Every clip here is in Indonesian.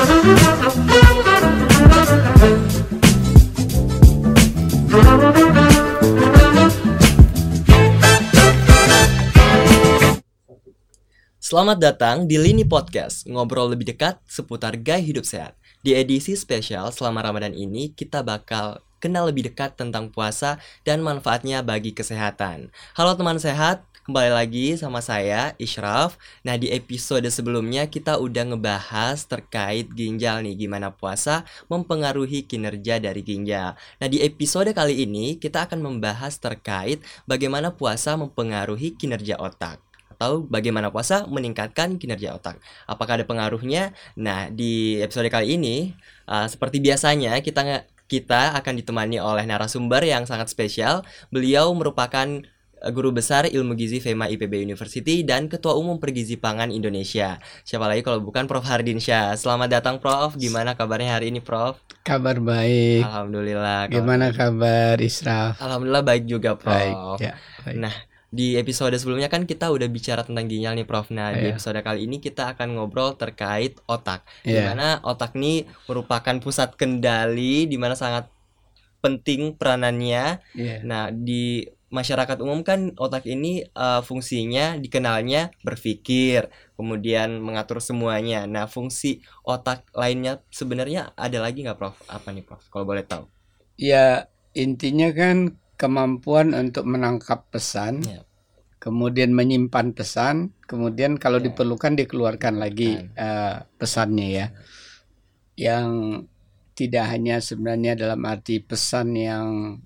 Selamat datang di Lini Podcast, ngobrol lebih dekat seputar gaya hidup sehat. Di edisi spesial selama Ramadan ini, kita bakal kenal lebih dekat tentang puasa dan manfaatnya bagi kesehatan. Halo teman sehat, kembali lagi sama saya, Ishraf. Nah, di episode sebelumnya kita udah ngebahas terkait ginjal nih, gimana puasa mempengaruhi kinerja dari ginjal. Nah, di episode kali ini kita akan membahas terkait bagaimana puasa mempengaruhi kinerja otak atau bagaimana puasa meningkatkan kinerja otak. Apakah ada pengaruhnya? Nah, di episode kali ini uh, seperti biasanya kita kita akan ditemani oleh narasumber yang sangat spesial. Beliau merupakan guru besar ilmu gizi FEMA IPB University dan ketua umum Pergizi Pangan Indonesia. Siapa lagi kalau bukan Prof Hardinsyah. Selamat datang Prof. Gimana kabarnya hari ini Prof? Kabar baik. Alhamdulillah. Gimana kabar Israf? Alhamdulillah baik juga Prof. Baik, ya, baik. Nah, di episode sebelumnya kan kita udah bicara tentang ginjal nih Prof. Nah, di Iya. episode kali ini kita akan ngobrol terkait otak. Iya. Di mana otak ini merupakan pusat kendali di mana sangat penting peranannya. Iya. Nah, di masyarakat umum kan otak ini eh, fungsinya dikenalnya berpikir, kemudian mengatur semuanya. Nah, fungsi otak lainnya sebenarnya ada lagi nggak Prof? Apa nih Prof? Kalau boleh tahu. Ya, intinya kan kemampuan untuk menangkap pesan, Ya. kemudian menyimpan pesan, kemudian kalau Ya. diperlukan dikeluarkan lagi eh, pesannya ya. Yang tidak hanya sebenarnya dalam arti pesan yang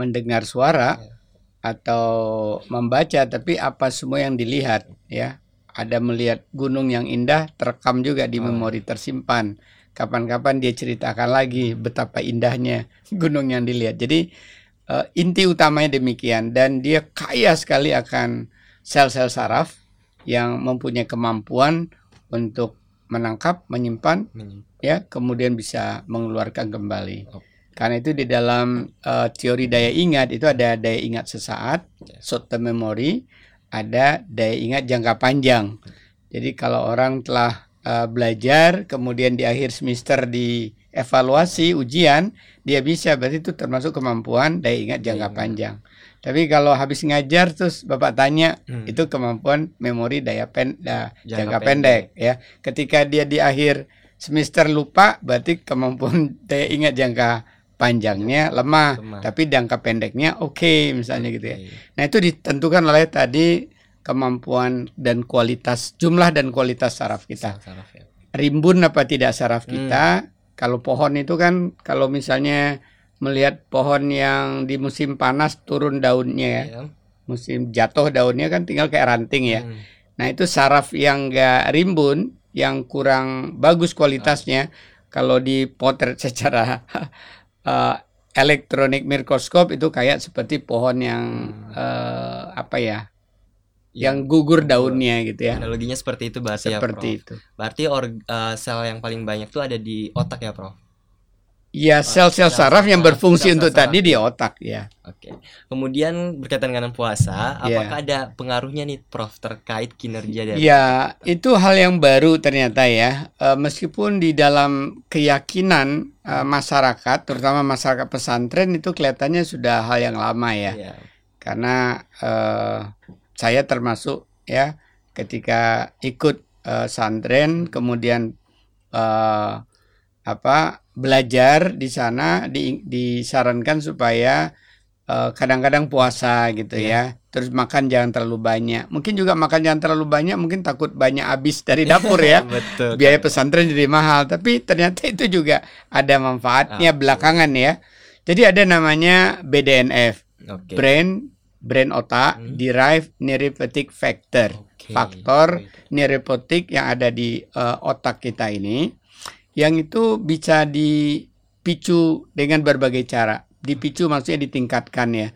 mendengar suara Ya. atau membaca, tapi apa semua yang dilihat ya. Ada melihat gunung yang indah terekam juga di Oh, ya. memori tersimpan. Kapan-kapan dia ceritakan lagi betapa indahnya gunung yang dilihat. Jadi eh, inti utamanya demikian dan dia kaya sekali akan sel-sel saraf yang mempunyai kemampuan untuk menangkap, menyimpan Menyim- ya, kemudian bisa mengeluarkan kembali. Oh. Karena itu di dalam eh, teori daya ingat itu ada daya ingat sesaat, short term memory, ada daya ingat jangka panjang. Jadi kalau orang telah eh, belajar, kemudian di akhir semester di evaluasi ujian, dia bisa berarti itu termasuk kemampuan daya ingat jangka ingat. panjang. Tapi kalau habis ngajar terus Bapak tanya, Hmm. itu kemampuan memori daya pen, da- Jangka jangka pendek ya. Ketika dia di akhir semester lupa berarti kemampuan daya ingat jangka panjangnya lemah, Lemah. tapi jangka pendeknya oke misalnya gitu ya. Oke. Nah, itu ditentukan oleh tadi kemampuan dan kualitas jumlah dan kualitas saraf kita. Saraf ya. Rimbun apa tidak saraf Hmm. kita? Kalau pohon itu kan kalau misalnya melihat pohon yang di musim panas turun daunnya ya, Ya. musim jatuh daunnya kan tinggal kayak ranting ya. Hmm. Nah itu saraf yang enggak rimbun, yang kurang bagus kualitasnya, kalau dipotret secara eh, elektronik mikroskop itu kayak seperti pohon yang Hmm. eh, apa ya, Ya, yang gugur daunnya gitu ya, Analoginya seperti itu berarti ya, seperti Prof. itu. Berarti org- eh, sel yang paling banyak tuh ada di otak ya, Prof. Ya sel-sel sel- saraf yang sel- berfungsi sel-sel untuk saraf. tadi di otak ya. Oke. Kemudian berkaitan dengan puasa, Iya. apakah ada pengaruhnya nih, Prof, terkait kinerja dari Ya, itu hal yang baru ternyata ya. Eh, meskipun di dalam keyakinan eh, masyarakat, terutama masyarakat pesantren itu kelihatannya sudah hal yang lama ya. Iya. Karena eh, saya termasuk ya ketika ikut eh, santren, kemudian eh, apa belajar di sana di, disarankan supaya eh, kadang-kadang puasa gitu ya. Terus makan jangan terlalu banyak. Mungkin juga makan jangan terlalu banyak, mungkin takut banyak habis dari dapur ya. Betul. Biaya pesantren jadi mahal, tapi ternyata itu juga ada manfaatnya Ah, belakangan ya. Jadi ada namanya BDNF, Oke. brain brain otak, Hmm. derived neuropathic factor, Oke. faktor Oke. neuropotik yang ada di eh, otak kita ini, yang itu bisa dipicu dengan berbagai cara. Dipicu maksudnya ditingkatkan ya.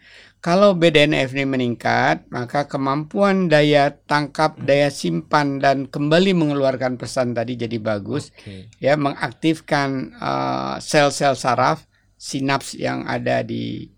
Kalau BDNF ini meningkat, maka kemampuan daya tangkap, daya simpan dan kembali mengeluarkan pesan tadi jadi bagus Oke. ya mengaktifkan eh, sel-sel saraf sinaps yang ada di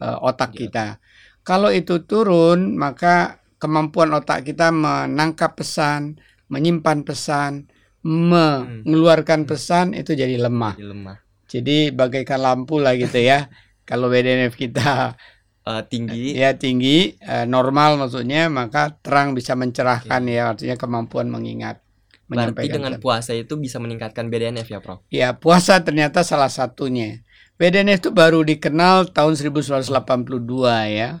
eh, otak Di kita. Kalau itu turun, maka kemampuan otak kita menangkap pesan, menyimpan pesan, mengeluarkan pesan itu jadi lemah. Jadi lemah. Jadi bagaikan lampu lah gitu ya. Kalau BDNF kita Eh, tinggi. ya tinggi eh, normal maksudnya maka terang bisa mencerahkan ya artinya kemampuan mengingat Berarti dengan puasa itu bisa meningkatkan BDNF ya, Prof. Ya, puasa ternyata salah satunya. BDNF itu baru dikenal tahun 1982 ya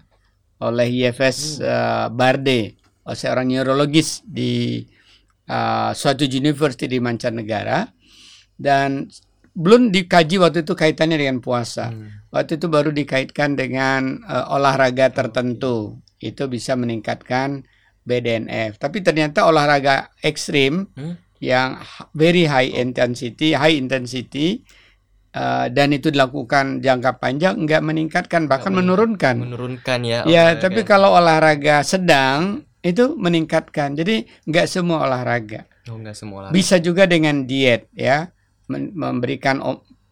oleh IFS eh, Barde, oh, seorang neurologis di eh, suatu university di mancanegara dan belum dikaji waktu itu kaitannya dengan puasa. Hmm. Waktu itu baru dikaitkan dengan eh, olahraga tertentu. Itu bisa meningkatkan BDNF. Tapi ternyata olahraga ekstrim Hmm. yang very high intensity, high intensity eh, dan itu dilakukan jangka panjang enggak meningkatkan bahkan men- menurunkan. Menurunkan ya. Ya, tapi kalau olahraga sedang itu meningkatkan. Jadi enggak semua olahraga. oh, enggak semua olahraga. Bisa juga dengan diet ya, memberikan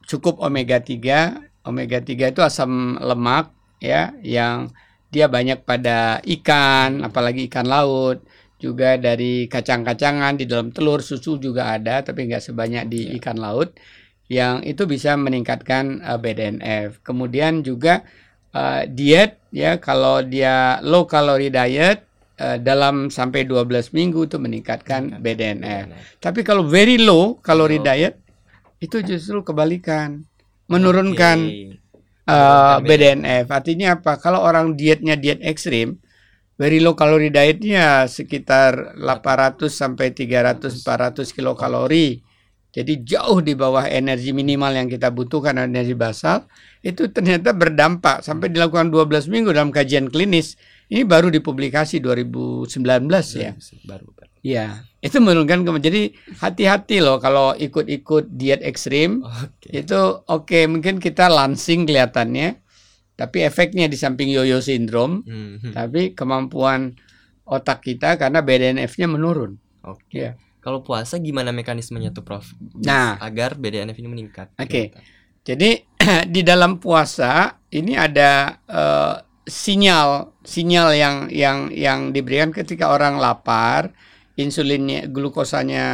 cukup omega 3. Omega 3 itu asam lemak ya yang dia banyak pada ikan, apalagi ikan laut, juga dari kacang-kacangan di dalam telur, susu juga ada tapi nggak sebanyak di Ya. ikan laut yang itu bisa meningkatkan eh, BDNF. Kemudian juga eh, diet ya kalau dia low calorie diet eh, dalam sampai 12 minggu itu meningkatkan BDNF. Tapi kalau very low calorie Low. diet itu justru kebalikan, menurunkan Oke. uh, BDNF. Artinya apa? Kalau orang dietnya diet ekstrim, very low calorie dietnya sekitar 800 sampai 300 400 kilokalori. Jadi jauh di bawah energi minimal yang kita butuhkan energi basal itu ternyata berdampak sampai dilakukan 12 minggu dalam kajian klinis. Ini baru dipublikasi 2019 ya. Baru, baru. Ya, itu menurunkan jadi hati-hati loh kalau ikut-ikut diet ekstrim Oke. itu oke mungkin kita lansing kelihatannya tapi efeknya di samping yoyo sindrom Hmm, hmm. tapi kemampuan otak kita karena BDNF-nya menurun. Oke. Ya. Kalau puasa gimana mekanismenya tuh, Prof? Nah. agar BDNF ini meningkat. Oke. Jadi di dalam puasa ini ada eh, sinyal sinyal yang yang yang diberikan ketika orang lapar, insulinnya glukosanya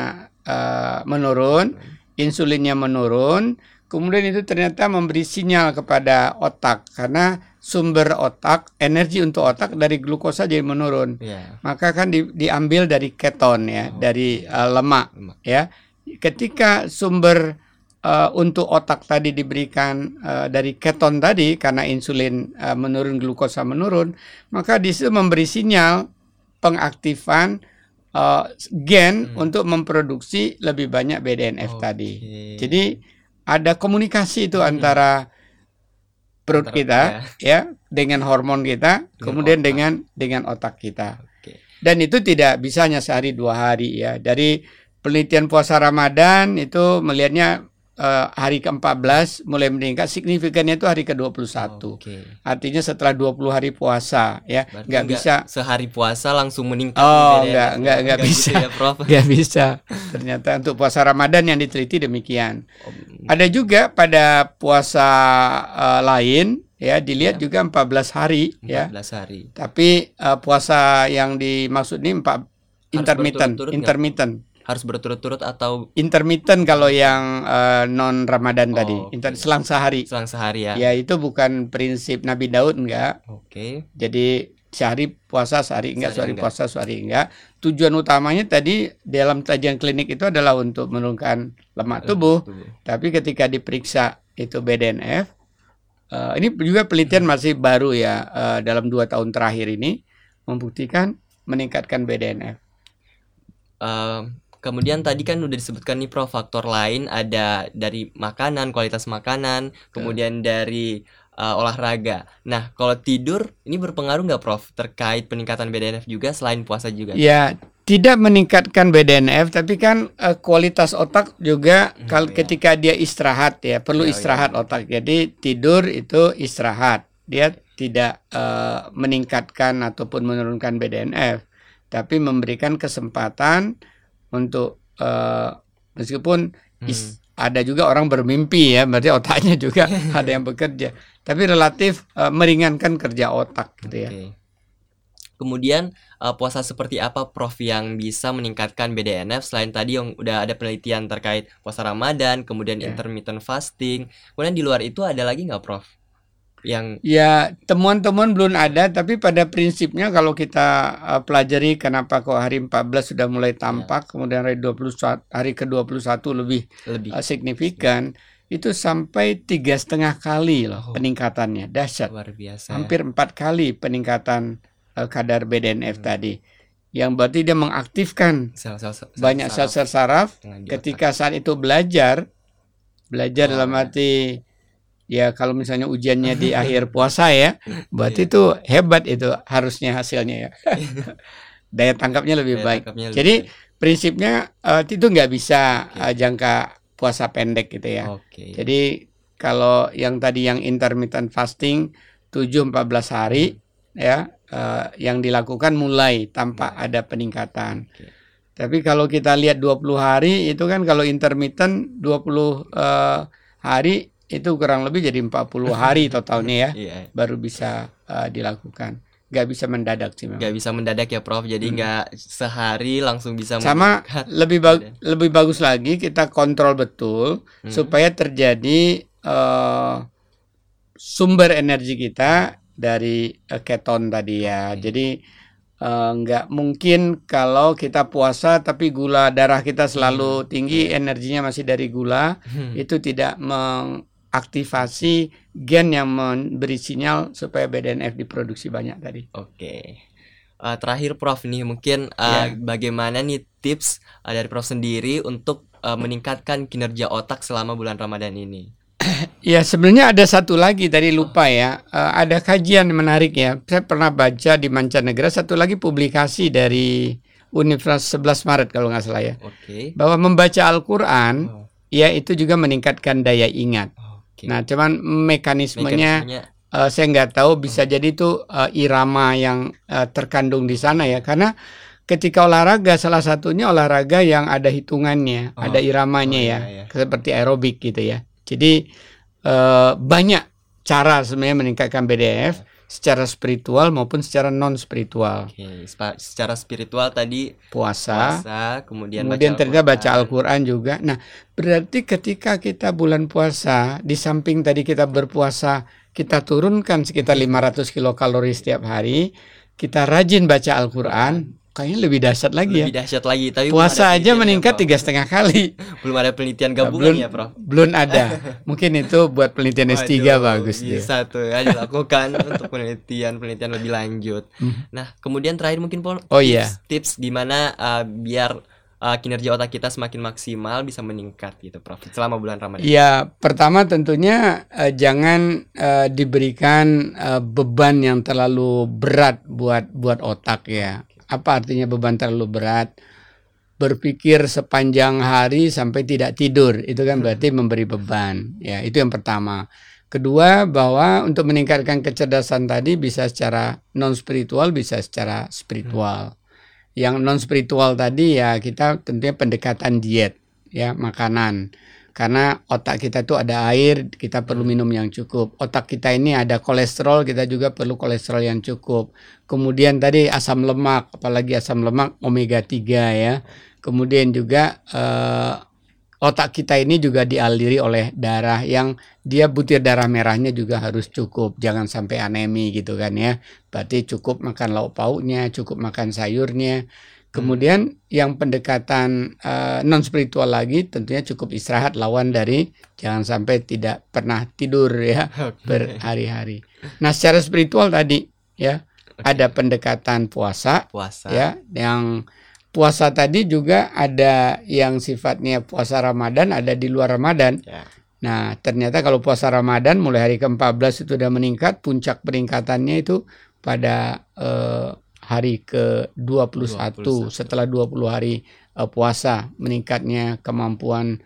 eh, menurun, insulinnya menurun, kemudian itu ternyata memberi sinyal kepada otak karena sumber otak, energi untuk otak dari glukosa jadi menurun. Ya. Maka kan di- diambil dari keton ya, Oh, dari eh, lemak lemak. ya. Ketika sumber eh, untuk otak tadi diberikan eh, dari keton tadi karena insulin eh, menurun, glukosa menurun, maka di situ memberi sinyal pengaktifan eh, gen Hmm. untuk memproduksi lebih banyak BDNF Oke. tadi. Jadi ada komunikasi itu Hmm. antara perut Antara- kita ya dengan hormon kita, kemudian otak. dengan dengan otak kita. Dan itu tidak bisa hanya sehari dua hari ya. Dari penelitian puasa Ramadan itu melihatnya eh, hari ke-14 mulai meningkat signifikannya itu hari ke-21. Oke. Artinya setelah 20 hari puasa ya. Berarti nggak bisa sehari puasa langsung meningkat Oh, BDNF. nggak- nggak- nggak gitu bisa. ya, Prof. nggak bisa. Ternyata untuk puasa Ramadan yang diteliti demikian. Oh, Ada juga pada puasa eh, lain ya dilihat Ya. juga 14 hari ya. 14 hari. Tapi eh, puasa yang dimaksud ini empat intermittent, berturut-turut nggak? Harus berturut-turut atau Intermittent kalau yang eh, non Ramadan Oh, tadi. Inter selang sehari. selang sehari ya. Ya itu bukan prinsip Nabi Daud enggak. Oke. Jadi sehari puasa sehari enggak, Sehari sehari enggak. puasa sehari enggak. Tujuan utamanya tadi dalam kajian klinik itu adalah untuk menurunkan lemak tubuh. Tapi ketika diperiksa itu BDNF, eh, ini juga penelitian masih baru ya eh, dalam dua tahun terakhir ini membuktikan meningkatkan BDNF. Eh, kemudian tadi kan udah disebutkan nih Prof faktor lain ada dari makanan, kualitas makanan, kemudian dari eh, olahraga. Nah, kalau tidur ini berpengaruh nggak Prof terkait peningkatan BDNF juga selain puasa juga? Ya, tidak meningkatkan BDNF, tapi kan eh, kualitas otak juga Hmm, kalau iya. ketika dia istirahat ya perlu Ya, istirahat ya. otak. Jadi tidur itu istirahat, dia tidak eh, meningkatkan ataupun menurunkan BDNF, tapi memberikan kesempatan untuk eh, meskipun Hmm. is- ada juga orang bermimpi ya, berarti otaknya juga ada yang bekerja, tapi relatif eh, meringankan kerja otak gitu ya. Kemudian uh, puasa seperti apa Prof yang bisa meningkatkan BDNF selain tadi yang udah ada penelitian terkait puasa Ramadan, kemudian Ya. intermittent fasting. Kemudian di luar itu ada lagi nggak Prof? Yang Ya, temuan-temuan belum ada, tapi pada prinsipnya kalau kita uh, pelajari kenapa kok hari 14 sudah mulai tampak, kemudian hari 21 hari ke-21 lebih lebih uh, signifikan, itu sampai tiga setengah kali loh Oh. peningkatannya, dahsyat. luar biasa. Hampir empat kali peningkatan uh, kadar BDNF Hmm. tadi, yang berarti dia mengaktifkan Sel-sel sel- banyak saraf sel-sel saraf ketika saat itu belajar belajar Oh, dalam ya. arti ya kalau misalnya ujiannya di akhir puasa ya berarti Iya. itu hebat itu harusnya hasilnya ya daya tangkapnya lebih Daya baik tangkapnya lebih Jadi, baik. prinsipnya eh, itu nggak bisa Oke. eh, jangka puasa pendek gitu ya Oke. jadi kalau yang tadi yang intermittent fasting 7-14 hari ya eh, yang dilakukan mulai tanpa Mulai. ada peningkatan. Oke. Tapi kalau kita lihat 20 hari itu kan kalau intermittent 20 eh, hari itu kurang lebih jadi 40 hari totalnya ya Iya. baru bisa eh, dilakukan. Nggak bisa mendadak sih memang. nggak bisa mendadak ya Prof. Jadi Hmm. nggak sehari langsung bisa Sama meningkat. lebih bag- Badan. lebih bagus lagi kita kontrol betul Hmm. supaya terjadi eh, sumber energi kita dari eh, keton tadi ya. Oke. Jadi eh, nggak mungkin kalau kita puasa tapi gula darah kita selalu tinggi, energinya masih dari gula, Hmm. itu tidak mengaktifasi gen yang memberi sinyal supaya BDNF diproduksi banyak tadi. Oke. Eh, terakhir Prof nih mungkin eh, Ya. bagaimana nih tips eh, dari Prof sendiri untuk eh, meningkatkan kinerja otak selama bulan Ramadan ini? Ya sebenarnya ada satu lagi tadi lupa ya. Eh, ada kajian menarik ya. Saya pernah baca di mancanegara satu lagi publikasi dari Universitas 11 Maret kalau nggak salah ya. Oke. Bahwa membaca Al-Qur'an Oh, ya itu juga meningkatkan daya ingat. Oke. Nah, cuman mekanismenya Mekanismenya eh, saya nggak tahu bisa jadi itu eh, irama yang eh, terkandung di sana ya karena ketika olahraga salah satunya olahraga yang ada hitungannya, Oh. ada iramanya Oh, ya, iya, iya. seperti aerobik gitu ya. Jadi eh, banyak cara sebenarnya meningkatkan BDF secara spiritual maupun secara non spiritual. Oke, spa- secara spiritual tadi Puasa, puasa, kemudian, kemudian baca ternyata baca Al-Quran. Al-Quran juga. Nah, berarti ketika kita bulan puasa, di samping tadi kita berpuasa, kita turunkan sekitar 500 kilokalori setiap hari, kita rajin baca Al-Quran, kayaknya lebih dahsyat lagi Lebih ya. dahsyat lagi. Tapi Puasa aja penelitian meningkat tiga setengah kali. Belum ada penelitian gabungan belum, ya, Prof. belum ada. Mungkin itu buat penelitian S3 Waduh, bagus dia. Bisa tuh ya dilakukan untuk penelitian-penelitian lebih lanjut. Mhm. Nah, kemudian terakhir mungkin Paul Oh tips, iya. tips gimana uh, biar uh, kinerja otak kita semakin maksimal bisa meningkat gitu, Prof. Selama bulan Ramadan. Ya, pertama tentunya eh, jangan eh, diberikan eh, beban yang terlalu berat buat buat otak ya. Apa artinya beban terlalu berat? Berpikir sepanjang hari sampai tidak tidur, itu kan berarti memberi beban. Ya, itu yang pertama. Kedua, bahwa untuk meningkatkan kecerdasan tadi bisa secara non spiritual, bisa secara spiritual. Yang non spiritual tadi ya kita tentunya pendekatan diet, ya makanan karena otak kita tuh ada air, kita perlu minum yang cukup. Otak kita ini ada kolesterol, kita juga perlu kolesterol yang cukup. Kemudian tadi asam lemak, apalagi asam lemak omega 3 ya. Kemudian juga eh, otak kita ini juga dialiri oleh darah yang dia butir darah merahnya juga harus cukup. Jangan sampai anemi gitu kan ya. Berarti cukup makan lauk pauknya, cukup makan sayurnya. Kemudian yang pendekatan non spiritual lagi tentunya cukup istirahat lawan dari jangan sampai tidak pernah tidur ya Oke. berhari-hari. Nah, secara spiritual tadi ya Oke. ada pendekatan puasa puasa. ya yang puasa tadi juga ada yang sifatnya puasa Ramadan, ada di luar Ramadan. Ya. Nah, ternyata kalau puasa Ramadan mulai hari ke-14 itu sudah meningkat, puncak peningkatannya itu pada eh, hari ke-21 21. setelah 20 hari eh, puasa meningkatnya kemampuan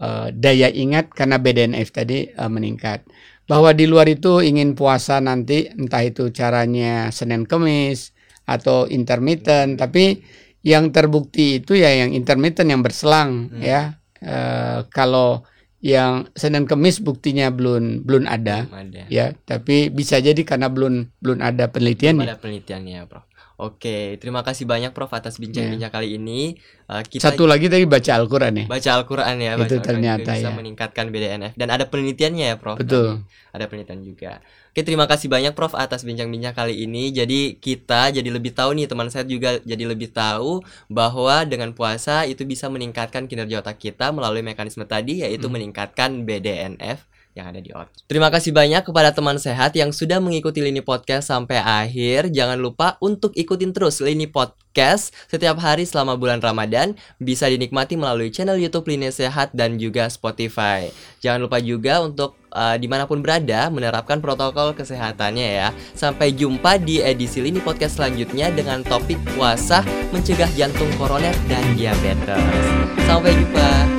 eh, daya ingat karena BDNF tadi eh, meningkat. Bahwa di luar itu ingin puasa nanti entah itu caranya Senin Kemis atau intermittent, tapi yang terbukti itu ya yang intermittent yang berselang Hmm. ya. Eh, kalau yang Senin Kemis buktinya belum belum ada Belum ada. ya, tapi bisa jadi karena belum belum ada Belum penelitiannya. ada penelitiannya, Prof. Oke, terima kasih banyak Prof atas bincang-bincang kali ini. Uh, kita Satu lagi tadi baca Al-Qur'an ya. baca Al-Qur'an ya, baca Itu ternyata juga bisa ya. meningkatkan BDNF dan ada penelitiannya ya, Prof. Betul. Tadi. Ada penelitian juga. Oke, terima kasih banyak Prof atas bincang-bincang kali ini. Jadi kita jadi lebih tahu nih teman saya juga jadi lebih tahu bahwa dengan puasa itu bisa meningkatkan kinerja otak kita melalui mekanisme tadi yaitu Hmm. meningkatkan BDNF yang ada di otak. Terima kasih banyak kepada teman sehat yang sudah mengikuti Lini Podcast sampai akhir. Jangan lupa untuk ikutin terus Lini Podcast setiap hari selama bulan Ramadan. Bisa dinikmati melalui channel YouTube Lini Sehat dan juga Spotify. Jangan lupa juga untuk uh, di mana pun berada menerapkan protokol kesehatannya ya. Sampai jumpa di edisi Lini Podcast selanjutnya dengan topik puasa mencegah jantung koroner dan diabetes. Sampai jumpa.